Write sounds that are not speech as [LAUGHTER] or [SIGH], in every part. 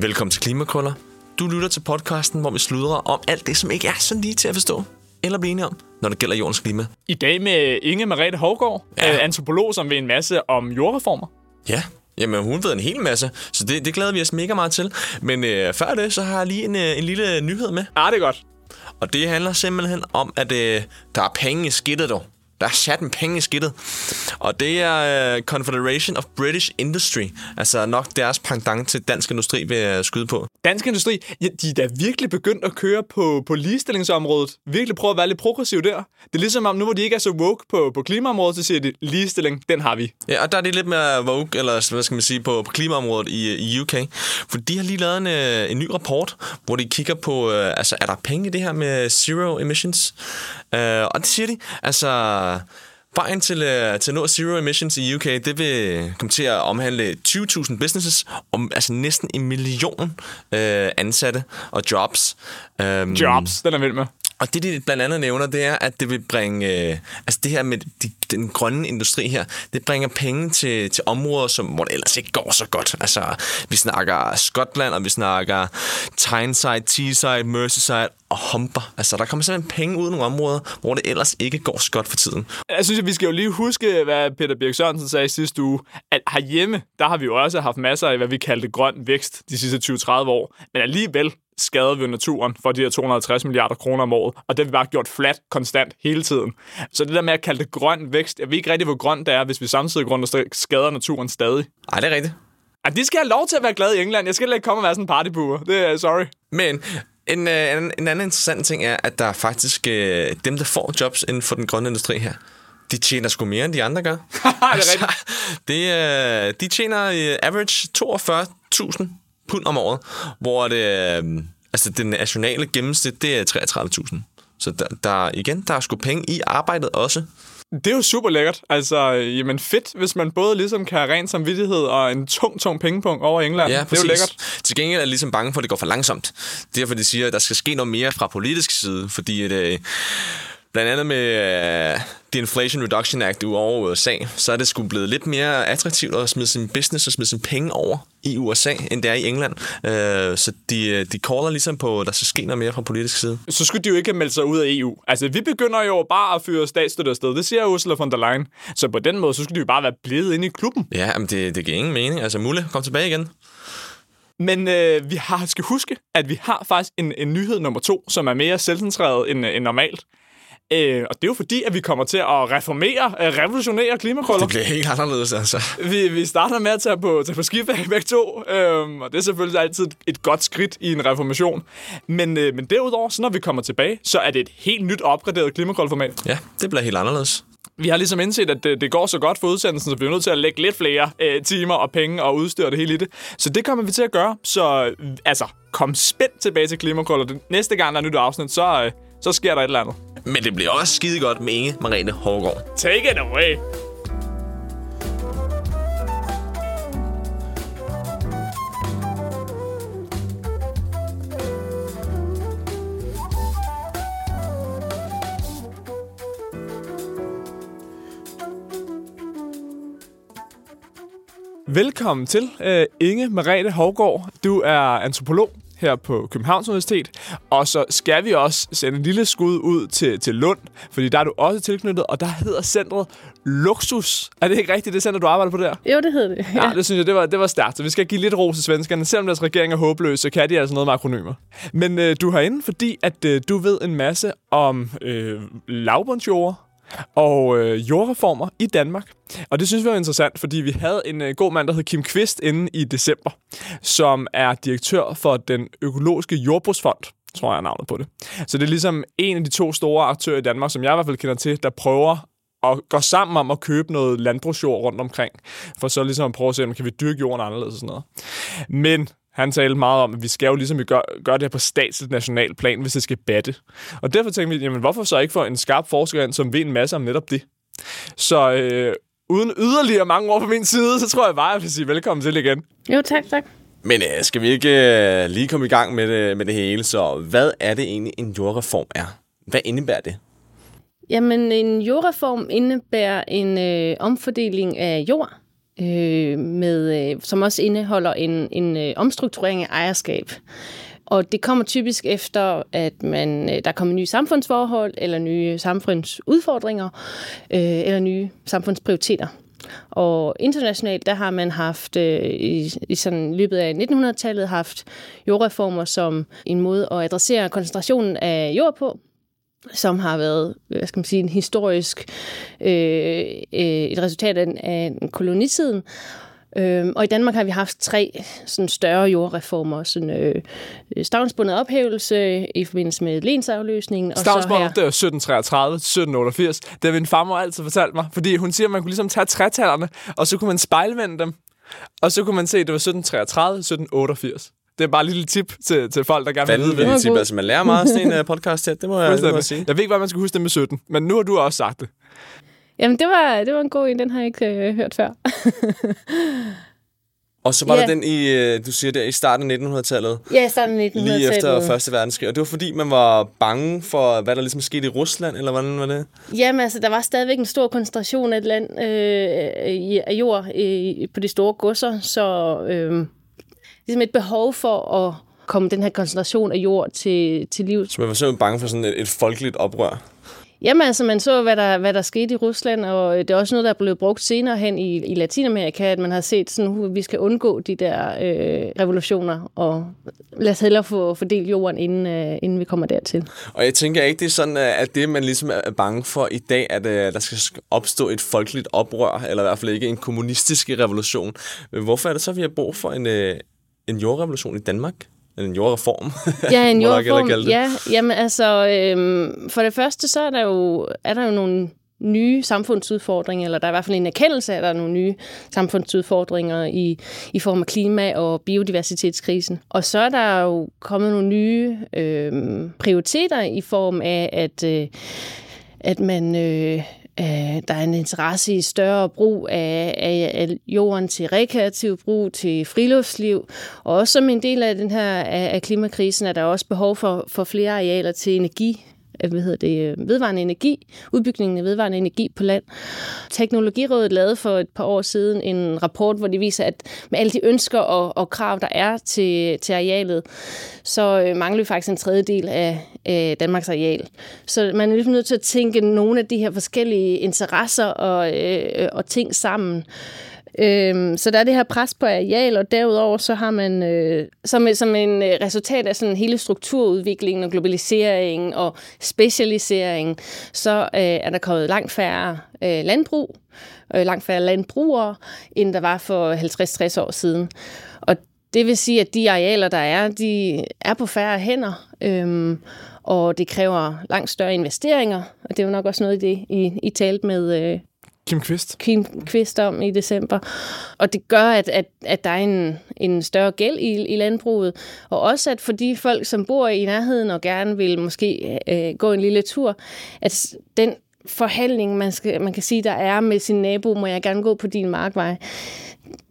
Velkommen til Klimakrøller. Du lytter til podcasten, hvor vi sludrer om alt det, som ikke er så lige til at forstå eller blive enige om, når det gælder jordens klima. I dag med Inge Merete Hovgaard, Ja. ja. antropolog, som ved en masse om jordreformer. Ja, jamen hun ved en hel masse, så det, det glæder vi os mega meget til. Men øh, før det, så har jeg lige en, øh, en lille nyhed med. Ah, det er godt. Og det handler simpelthen om, at øh, der er penge i skidtet, dog. Der er sat en penge i skidtet. Og det er øh, Confederation of British Industry. Altså nok deres pendant til dansk industri vil jeg skyde på. Dansk industri, ja, de er da virkelig begyndt at køre på, på ligestillingsområdet. Virkelig prøve at være lidt progressiv der. Det er ligesom om, nu hvor de ikke er så woke på, på klimaområdet, så siger de, ligestilling, den har vi. Ja, og der er det lidt mere vogue, eller hvad skal man sige, på, på klimaområdet i, i UK. For de har lige lavet en, øh, en ny rapport, hvor de kigger på, øh, altså er der penge i det her med zero emissions? Øh, og det siger de, altså vejen til, øh, til at nå zero emissions i UK, det vil komme til at omhandle 20.000 businesses, om altså næsten en million øh, ansatte og jobs. Øhm, Jobs, den er vild med. og det, de blandt andet nævner, det er, at det vil bringe... Øh, altså det her med de, den grønne industri her, det bringer penge til, til områder, som, hvor det ellers ikke går så godt. Altså, vi snakker Skotland, og vi snakker Tyneside, Teesside, Merseyside og Humber. Altså, der kommer simpelthen penge ud af nogle områder, hvor det ellers ikke går så godt for tiden. Jeg synes, at vi skal jo lige huske, hvad Peter Birk Sørensen sagde sidste uge, at herhjemme, der har vi jo også haft masser af, hvad vi kaldte grøn vækst de sidste 20-30 år. Men alligevel skader vi naturen for de her 250 milliarder kroner om året, og det har vi bare gjort flat, konstant, hele tiden. Så det der med at kalde det grøn vækst, jeg ved ikke rigtig, hvor grønt det er, hvis vi samtidig grund skader naturen stadig. Ej, det er rigtigt. At de skal have lov til at være glade i England. Jeg skal ikke komme og være sådan en partybuer. Det er sorry. Men en, øh, en, en anden interessant ting er, at der er faktisk øh, dem, der får jobs inden for den grønne industri her, de tjener sgu mere, end de andre gør. [LAUGHS] Altså, det er rigtigt. det, øh, de tjener øh, average 42.000 pund om året, hvor det, øh, altså det nationale gennemsnit, det er 33.000. Så der, der, igen, der er sgu penge i arbejdet også. Det er jo super lækkert. Altså, jamen fedt, hvis man både ligesom kan have ren samvittighed og en tung, tung pengepunkt over England. Ja, det er jo lækkert. Til gengæld er jeg ligesom bange for, at det går for langsomt. Derfor de siger, at der skal ske noget mere fra politisk side, fordi at, øh, blandt andet med øh, The Inflation Reduction Act over USA, så er det sgu blevet lidt mere attraktivt at smide sin business og smide sin penge over i USA, end det er i England. Øh, så de, øh, de caller ligesom på, at der skal ske noget mere fra politisk side. Så skulle de jo ikke have meldt sig ud af EU. Altså, vi begynder jo bare at fyre statsstøtte afsted. Det siger Ursula von der Leyen. Så på den måde, så skulle de jo bare være blevet inde i klubben. Ja, men det, det giver ingen mening. Altså, Mulle, kom tilbage igen. Men øh, vi har, skal huske, at vi har faktisk en, en nyhed nummer to, som er mere selvcentreret end, end normalt. Øh, og det er jo fordi, at vi kommer til at reformere, øh, revolutionere klimakrøller. Det bliver helt anderledes, altså. Vi, vi starter med at tage på, tage på skiferie [LAUGHS] begge to, øhm, og det er selvfølgelig altid et, godt skridt i en reformation. Men, øh, men derudover, så når vi kommer tilbage, så er det et helt nyt opgraderet klimakrølformat. Ja, det bliver helt anderledes. Vi har ligesom indset, at det, det går så godt for udsendelsen, så vi er nødt til at lægge lidt flere øh, timer og penge og udstyr og det hele i det. Så det kommer vi til at gøre. Så øh, altså, kom spændt tilbage til klimakrøller. Næste gang, der er nyt afsnit, så, øh, så sker der et eller andet. Men det bliver også skide godt med Inge Marene Hårgaard. Take it away! Velkommen til, uh, Inge Merete Hovgaard. Du er antropolog her på Københavns Universitet, og så skal vi også sende en lille skud ud til, til Lund, fordi der er du også tilknyttet, og der hedder centret Luxus. Er det ikke rigtigt, det center, du arbejder på der? Jo, det hed det. Ja, det synes jeg, det var, det var stærkt. Så vi skal give lidt ros til svenskerne. Selvom deres regering er håbløs, så kan de altså noget med akronymer. Men øh, du er herinde, fordi at øh, du ved en masse om øh, lavbundsjord og øh, jordreformer i Danmark. Og det synes vi var interessant, fordi vi havde en øh, god mand, der hed Kim Kvist inde i december, som er direktør for den økologiske jordbrugsfond tror jeg er navnet på det. Så det er ligesom en af de to store aktører i Danmark, som jeg i hvert fald kender til, der prøver at gå sammen om at købe noget landbrugsjord rundt omkring, for så ligesom at prøve at se, om kan vi dyrke jorden anderledes og sådan noget. Men han talte meget om, at vi skal jo ligesom gøre, gøre det her på statsligt national plan, hvis det skal batte. Og derfor tænkte vi, jamen hvorfor så ikke få en skarp forsker ind, som ved en masse om netop det? Så øh, uden yderligere mange ord på min side, så tror jeg bare, at jeg vil sige velkommen til igen. Jo, tak, tak. Men øh, skal vi ikke øh, lige komme i gang med det, med det hele? Så hvad er det egentlig, en jordreform er? Hvad indebærer det? Jamen, en jordreform indebærer en øh, omfordeling af jord øh, med, øh, som også indeholder en, en øh, omstrukturering af ejerskab. Og det kommer typisk efter, at man, øh, der kommer nye samfundsforhold, eller nye samfundsudfordringer, øh, eller nye samfundsprioriteter. Og internationalt, der har man haft øh, i, i sådan løbet af 1900-tallet haft jordreformer som en måde at adressere koncentrationen af jord på, som har været, hvad skal man sige, en historisk øh, øh, et resultat af, af kolonitiden. Øh, og i Danmark har vi haft tre sådan større jordreformer. Sådan, øh, stavnsbundet ophævelse i forbindelse med lensafløsningen. Stavnsbundet, det er 1733, 1788. Det har min farmor altid fortalt mig, fordi hun siger, at man kunne ligesom tage trætallerne, og så kunne man spejlvende dem. Og så kunne man se, at det var 1733, 1788. Det er bare et lille tip til, til folk, der gerne vil vide det. tip. Altså, man lærer meget af sådan en uh, podcast her. Det må jeg, det må jeg sige. Jeg ved ikke, hvad man skal huske det med 17, men nu har du også sagt det. Jamen, det var, det var en god en. Den har jeg ikke øh, hørt før. [LAUGHS] Og så var yeah. der den i, øh, du siger der, i starten af 1900-tallet. Ja, i starten af 1900-tallet. Lige efter Første Verdenskrig. Og det var fordi, man var bange for, hvad der ligesom skete i Rusland, eller hvordan var det? Jamen, altså, der var stadigvæk en stor koncentration af et land øh, af jord øh, på de store godser, så øh, ligesom et behov for at komme den her koncentration af jord til, til liv. Så man var simpelthen bange for sådan et, et folkeligt oprør? Jamen altså, man så, hvad der, hvad der skete i Rusland, og det er også noget, der er blevet brugt senere hen i, i Latinamerika, at man har set, sådan, at vi skal undgå de der øh, revolutioner, og lad os hellere få fordelt jorden, inden, øh, inden vi kommer dertil. Og jeg tænker ikke, det er sådan, at det, man ligesom er bange for i dag, at øh, der skal opstå et folkeligt oprør, eller i hvert fald ikke en kommunistisk revolution. Men hvorfor er det så, at vi har brug for en, øh, en jordrevolution i Danmark? En jordreform. Ja, en [LAUGHS] jordreform. Ja, jamen altså, øhm, for det første, så er der jo, er der jo nogle nye samfundsudfordringer, eller der er i hvert fald en erkendelse af, at der er nogle nye samfundsudfordringer i, i form af klima- og biodiversitetskrisen. Og så er der jo kommet nogle nye øhm, prioriteter i form af, at, øh, at man øh, Øh, der er en interesse i større brug af, af, af jorden til rekreativ brug, til friluftsliv. Og også som en del af den her af, af klimakrisen er der også behov for, for flere arealer til energi hvad hedder det, øh, vedvarende energi, udbygningen af vedvarende energi på land. Teknologirådet lavede for et par år siden en rapport, hvor de viser, at med alle de ønsker og, og krav, der er til, til arealet, så øh, mangler vi faktisk en tredjedel af, af Danmarks areal. Så man er ligesom nødt til at tænke nogle af de her forskellige interesser og, øh, og ting sammen. Øhm, så der er det her pres på areal, og derudover så har man øh, som, som en øh, resultat af sådan hele strukturudviklingen og globaliseringen og specialiseringen, så øh, er der kommet langt færre øh, landbrug, øh, langt færre landbrugere, end der var for 50-60 år siden. Og det vil sige, at de arealer, der er, de er på færre hænder, øhm, og det kræver langt større investeringer, og det er jo nok også noget af det, I, I talte med øh, Kim Kvist. Kim Kvist om i december. Og det gør, at, at, at der er en, en større gæld i, i landbruget. Og også, at for de folk, som bor i nærheden og gerne vil måske øh, gå en lille tur, at den forhandling, man, skal, man kan sige, der er med sin nabo, må jeg gerne gå på din markvej.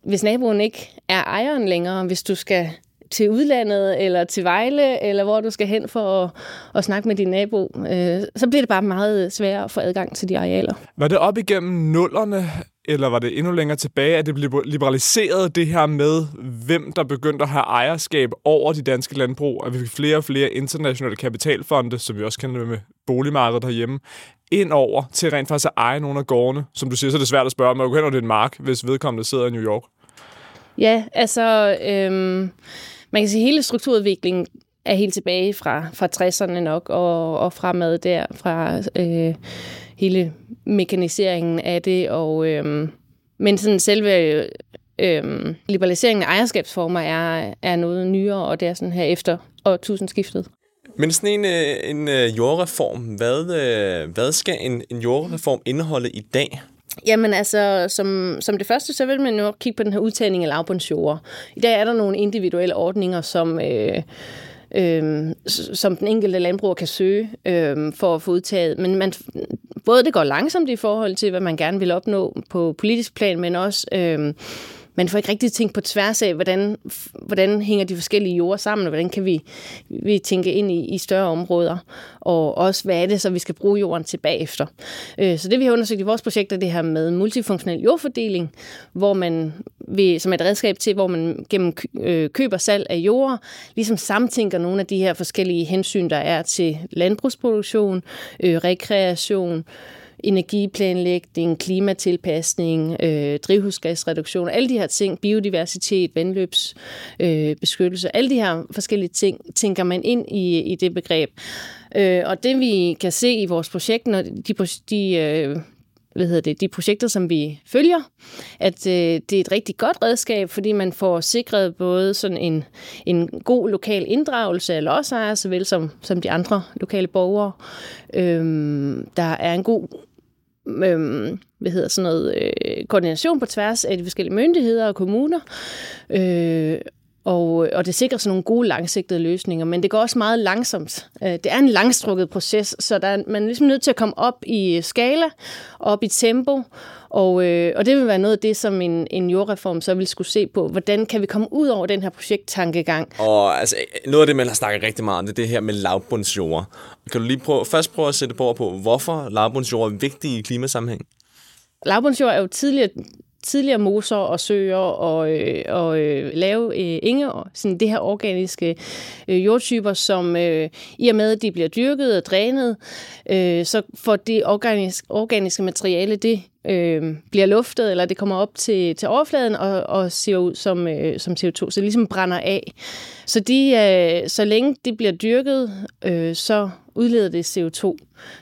Hvis naboen ikke er ejeren længere, hvis du skal til udlandet, eller til Vejle, eller hvor du skal hen for at, at snakke med din nabo, øh, så bliver det bare meget sværere at få adgang til de arealer. Var det op igennem nullerne, eller var det endnu længere tilbage, at det blev liberaliseret det her med, hvem der begyndte at have ejerskab over de danske landbrug, at vi fik flere og flere internationale kapitalfonde, som vi også kender med boligmarkedet herhjemme, ind over til rent faktisk at eje nogle af gårdene. Som du siger, så er det svært at spørge, om man kan det en mark, hvis vedkommende sidder i New York. Ja, altså... Øhm man kan sige, at hele strukturudviklingen er helt tilbage fra, fra 60'erne nok, og, og fremad der, fra øh, hele mekaniseringen af det. Og, øh, men sådan selve øh, liberaliseringen af ejerskabsformer er, er noget nyere, og det er sådan her efter årtusindskiftet. Men sådan en, øh, en øh, jordreform, hvad, øh, hvad skal en, en jordreform indeholde i dag? Jamen altså, som, som det første, så vil man jo kigge på den her udtagning af lavbundsjord. I dag er der nogle individuelle ordninger, som... Øh, øh, som den enkelte landbruger kan søge øh, for at få udtaget. Men man, både det går langsomt i forhold til, hvad man gerne vil opnå på politisk plan, men også øh, man får ikke rigtig tænkt på tværs af, hvordan, hvordan hænger de forskellige jorder sammen, og hvordan kan vi, vi tænke ind i, i større områder, og også hvad er det så, vi skal bruge jorden til bagefter. Øh, så det vi har undersøgt i vores projekt er det her med multifunktionel jordfordeling, hvor man vil, som et redskab til, hvor man gennem øh, køb og salg af jord, ligesom samtænker nogle af de her forskellige hensyn, der er til landbrugsproduktion, øh, rekreation, energiplanlægning, klimatilpasning, øh, drivhusgasreduktion, alle de her ting, biodiversitet, vandløbsbeskyttelse, øh, alle de her forskellige ting, tænker man ind i, i det begreb. Øh, og det vi kan se i vores projekt, når de, de øh, hvad hedder det, de projekter, som vi følger, at øh, det er et rigtig godt redskab, fordi man får sikret både sådan en, en god lokal inddragelse af lodsejere, såvel som, som de andre lokale borgere. Øhm, der er en god øhm, hvad hedder sådan noget, øh, koordination på tværs af de forskellige myndigheder og kommuner. Øh, og, og det sikrer sådan nogle gode langsigtede løsninger, men det går også meget langsomt. Øh, det er en langstrukket proces, så der er, man er ligesom nødt til at komme op i skala, op i tempo, og, øh, og det vil være noget af det, som en, en jordreform så vil skulle se på. Hvordan kan vi komme ud over den her projekttankegang? Og altså, noget af det, man har snakket rigtig meget om, det er det her med lavbundsjord. Kan du lige prøve, først prøve at sætte på, på hvorfor lavbundsjord er vigtig i klimasammenhæng? Lavbundsjord er jo tidligere tidligere moser og søer og, øh, og øh, lave øh, inge, og sådan det her organiske øh, jordtyper, som øh, i og med, at de bliver dyrket og drænet, øh, så får det organisk, organiske materiale, det øh, bliver luftet, eller det kommer op til, til overfladen og, og ser ud som, øh, som CO2, så det ligesom brænder af. Så, de, øh, så længe det bliver dyrket, øh, så udleder det CO2.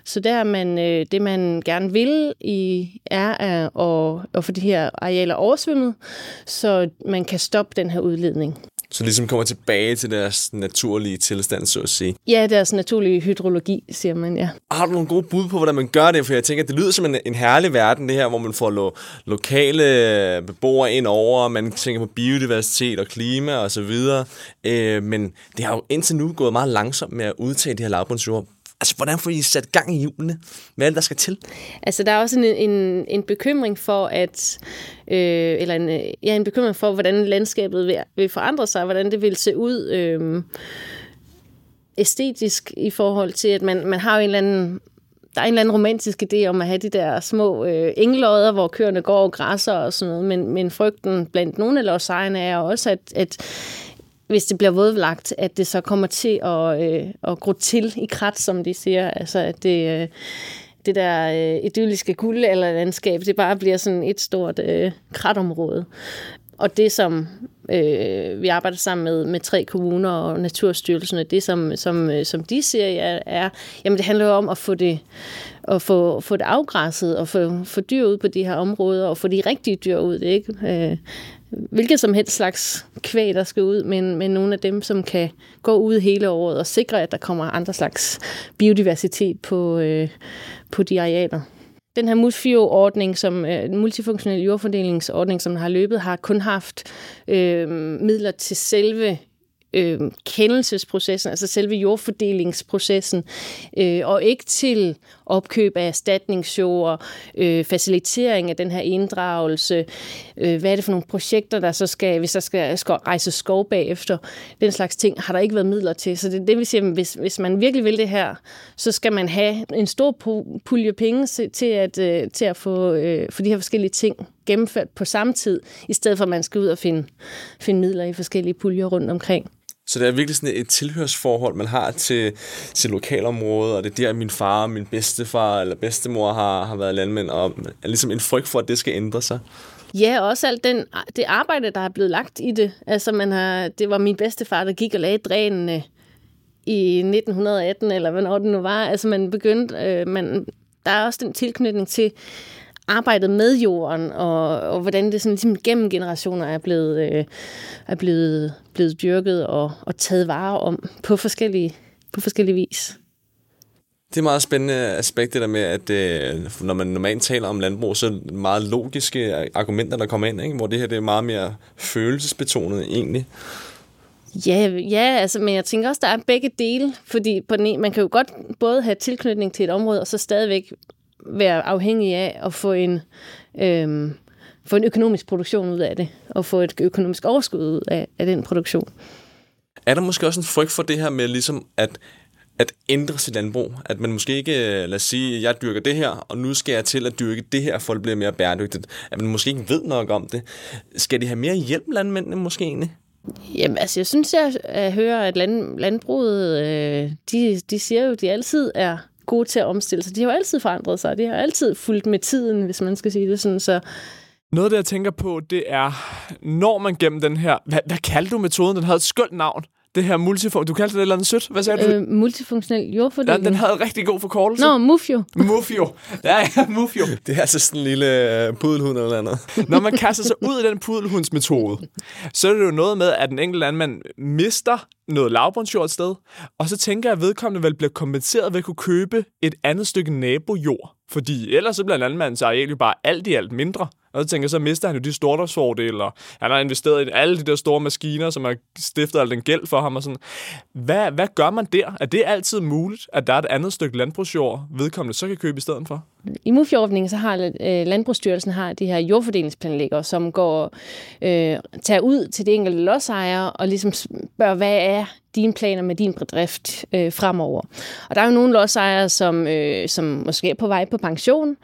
Så der man, øh, det, man gerne vil, i, er at, at, at få de her arealer oversvømmet, så man kan stoppe den her udledning. Så ligesom kommer tilbage til deres naturlige tilstand, så at sige. Ja, deres naturlige hydrologi, siger man, ja. Har du nogle gode bud på, hvordan man gør det? For jeg tænker, det lyder som en, en herlig verden, det her, hvor man får lo- lokale beboere ind over, man tænker på biodiversitet og klima og så videre. Øh, men det har jo indtil nu gået meget langsomt med at udtage de her lavbundsjord. Altså, hvordan får I sat gang i hjulene? Hvad er det, der skal til? Altså, der er også en, en, en bekymring for, at øh, eller en, ja, en bekymring for, hvordan landskabet vil, vil forandre sig, hvordan det vil se ud øh, æstetisk i forhold til, at man, man har jo en eller anden der er en eller anden romantisk idé om at have de der små øh, englodder, hvor køerne går og græsser og sådan noget, men, men frygten blandt nogle af lodsejerne er også, at, at hvis det bliver vådlagt, at det så kommer til at, øh, at gro til i krat, som de siger. Altså, at det, øh, det der øh, idylliske guld eller landskab, det bare bliver sådan et stort øh, kratområde. Og det, som øh, vi arbejder sammen med, med tre kommuner og Naturstyrelsen, det, som, som, øh, som de siger, ja, er, jamen det handler jo om at få det, at få, få det afgræsset og få, få dyr ud på de her områder og få de rigtige dyr ud. Ikke? Øh, hvilket som helst slags kvæg, der skal ud, men, men nogle af dem, som kan gå ud hele året og sikre, at der kommer andre slags biodiversitet på, øh, på de arealer. Den her MUSFIO-ordning, som øh, multifunktionel jordfordelingsordning, som har løbet, har kun haft øh, midler til selve øh, kendelsesprocessen, altså selve jordfordelingsprocessen, øh, og ikke til opkøb af erstatningsjord, øh, facilitering af den her inddragelse, øh, hvad er det for nogle projekter, der så skal, hvis der skal, skal rejse skov bagefter, den slags ting, har der ikke været midler til. Så det, det vil sige, at hvis, hvis man virkelig vil det her, så skal man have en stor pulje penge til at, øh, til at få, øh, for de her forskellige ting gennemført på samme tid, i stedet for at man skal ud og finde, finde midler i forskellige puljer rundt omkring. Så det er virkelig sådan et tilhørsforhold, man har til, til lokalområdet, og det er der, min far, min bedstefar eller bedstemor har, har været landmænd, og er ligesom en frygt for, at det skal ændre sig. Ja, og også alt den, det arbejde, der er blevet lagt i det. Altså, man har, det var min bedstefar, der gik og lagde drænene i 1918, eller hvornår det nu var. Altså, man begyndte, øh, man, der er også den tilknytning til, arbejdet med jorden, og, og hvordan det sådan, ligesom gennem generationer er blevet, øh, er blevet, blevet dyrket og, og taget vare om på forskellige, på forskellige vis. Det er meget spændende aspekt, det der med, at øh, når man normalt taler om landbrug, så er det meget logiske argumenter, der kommer ind, ikke? hvor det her det er meget mere følelsesbetonet egentlig. Ja, ja altså, men jeg tænker også, der er begge dele, fordi på den ene, man kan jo godt både have tilknytning til et område, og så stadigvæk være afhængig af at få en, øhm, få en økonomisk produktion ud af det, og få et økonomisk overskud ud af, af den produktion. Er der måske også en frygt for det her med ligesom at at ændre sit landbrug. At man måske ikke, lad os sige, jeg dyrker det her, og nu skal jeg til at dyrke det her, for at det bliver mere bæredygtigt. At man måske ikke ved nok om det. Skal de have mere hjælp, landmændene måske egentlig? Jamen, altså, jeg synes, jeg, jeg hører, at land, landbruget, øh, de, de siger jo, at de altid er gode til at omstille sig. De har jo altid forandret sig. De har altid fulgt med tiden, hvis man skal sige det sådan. Så noget, det jeg tænker på, det er, når man gennem den her... Hvad, hvad kaldte du metoden? Den havde et skønt navn det her multifunktionel... Du kaldte det et eller andet sødt. Hvad sagde du? Øh, multifunktionel jordfordeling. Ja, den havde rigtig god forkortelse. Nå, Mufio. Mufio. Ja, ja, Mufio. [LAUGHS] Det er altså sådan en lille uh, pudelhund eller andet. [LAUGHS] Når man kaster sig ud i den pudelhundsmetode, så er det jo noget med, at den enkelte landmand mister noget lavbundsjord et sted, og så tænker jeg, at vedkommende vel bliver kompenseret ved at kunne købe et andet stykke nabojord. Fordi ellers så bliver landmandens areal jo bare alt i alt mindre. Og så tænker jeg, så mister han jo de stordriftsfordele, og han har investeret i alle de der store maskiner, som har stiftet al den gæld for ham. Og sådan. Hvad, hvad gør man der? Er det altid muligt, at der er et andet stykke landbrugsjord, vedkommende så kan købe i stedet for? I MUF-ordningen så har øh, Landbrugsstyrelsen har de her jordfordelingsplanlægger, som går øh, tager ud til de enkelte lodsejere og ligesom spørger, hvad er dine planer med din bedrift øh, fremover. Og der er jo nogle lodsejere, som, øh, som måske er på vej på pension,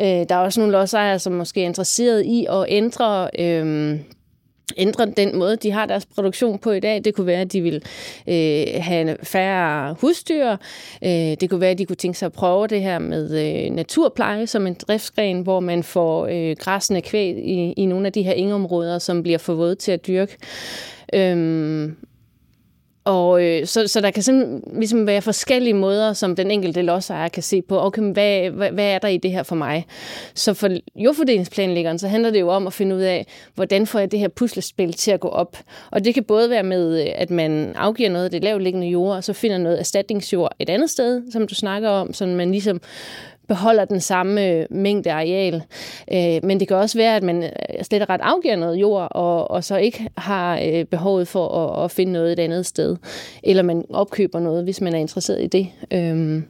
Øh, der er også nogle lodsejere, som måske er interesseret i at ændre... Øh, ændre den måde, de har deres produktion på i dag. Det kunne være, at de vil øh, have færre husdyr. Øh, det kunne være, at de kunne tænke sig at prøve det her med øh, naturpleje som en driftsgren, hvor man får øh, græsende kvæg i, i nogle af de her ingeområder, som bliver for våde til at dyrke. Øh, og øh, så, så der kan simpelthen ligesom være forskellige måder, som den enkelte lodsejer kan se på, okay, hvad, hvad, hvad er der i det her for mig? Så for jordfordelingsplanlæggeren, så handler det jo om at finde ud af, hvordan får jeg det her puslespil til at gå op? Og det kan både være med, øh, at man afgiver noget af det lavliggende jord, og så finder noget erstatningsjord et andet sted, som du snakker om, så man ligesom beholder den samme øh, mængde areal. Øh, men det kan også være, at man øh, slet og ret afgiver noget jord, og, og så ikke har behovet for at, at finde noget et andet sted. Eller man opkøber noget, hvis man er interesseret i det. Øhm,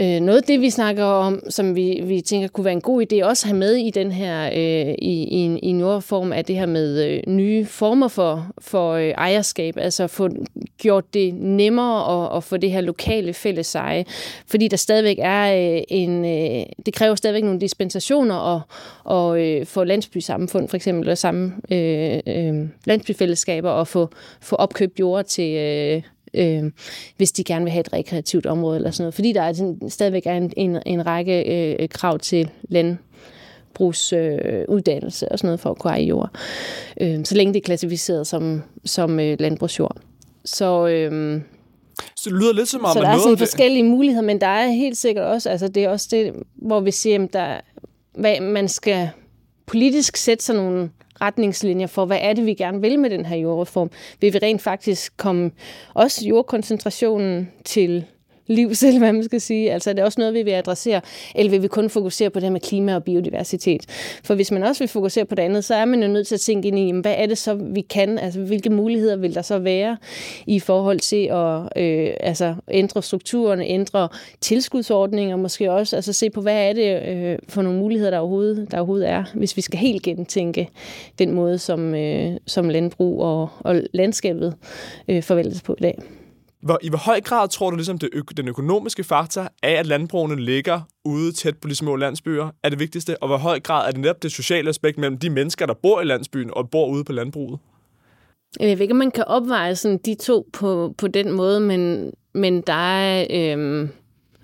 Øh, noget af det, vi snakker om, som vi, vi tænker kunne være en god idé også at have med i den her øh, i, i, en, i en jordform, er det her med øh, nye former for, for øh, ejerskab, altså få gjort det nemmere at, at få det her lokale fælles eje, fordi der stadigvæk er øh, en, øh, det kræver stadigvæk nogle dispensationer og, og øh, få landsbysamfund for eksempel, eller samme øh, øh, landsbyfællesskaber og få, få opkøbt jord til, øh, øh, hvis de gerne vil have et rekreativt område eller sådan noget. Fordi der er sådan, stadigvæk er en, en, en række øh, krav til land landbrugsuddannelse øh, og sådan noget for at kunne eje jord. Øh, så længe det er klassificeret som, som øh, landbrugsjord. Så, øh, så det lyder lidt som om, så der er sådan forskellige muligheder, men der er helt sikkert også, altså det er også det, hvor vi siger, at der, hvad, man skal politisk sætte sig nogle retningslinjer for, hvad er det, vi gerne vil med den her jordreform. Vil vi rent faktisk komme også jordkoncentrationen til liv [LAUGHS] selv, hvad man skal sige. Altså er det også noget, vi vil adressere, eller vil vi kun fokusere på det med klima og biodiversitet? For hvis man også vil fokusere på det andet, så er man jo nødt til at tænke ind i, hvad er det så, vi kan? Altså hvilke muligheder vil der så være i forhold til at øh, altså, ændre strukturerne, ændre tilskudsordninger måske også, altså se på, hvad er det øh, for nogle muligheder, der overhovedet, der overhovedet er, hvis vi skal helt gentænke den måde, som, øh, som landbrug og, og landskabet øh, forvaltes på i dag. Hvor, I hvor høj grad tror du, ligesom det, den økonomiske faktor af, at landbrugene ligger ude tæt på de små landsbyer, er det vigtigste? Og hvor høj grad er det netop det sociale aspekt mellem de mennesker, der bor i landsbyen og bor ude på landbruget? Jeg ved ikke, om man kan opveje sådan de to på, på den måde, men, men der er... Øh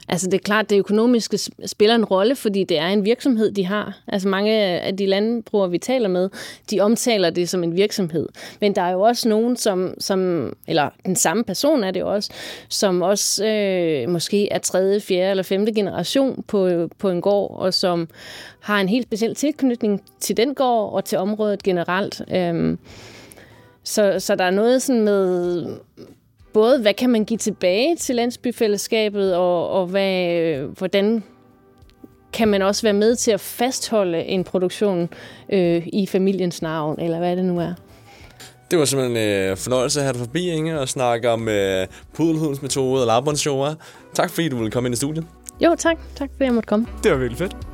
Altså det er klart, at det økonomiske spiller en rolle, fordi det er en virksomhed, de har. Altså mange af de landbrugere, vi taler med, de omtaler det som en virksomhed. Men der er jo også nogen, som, som eller den samme person er det også, som også øh, måske er tredje, fjerde eller femte generation på, på en gård, og som har en helt speciel tilknytning til den gård og til området generelt. Øhm, så, så der er noget sådan med både, hvad kan man give tilbage til landsbyfællesskabet, og, og hvad, hvordan kan man også være med til at fastholde en produktion øh, i familiens navn, eller hvad det nu er. Det var simpelthen en øh, fornøjelse at have dig forbi, Inge, og snakke om øh, pudelhudens metode og labbåndsjord. Tak fordi du ville komme ind i studiet. Jo, tak. Tak fordi jeg måtte komme. Det var virkelig fedt.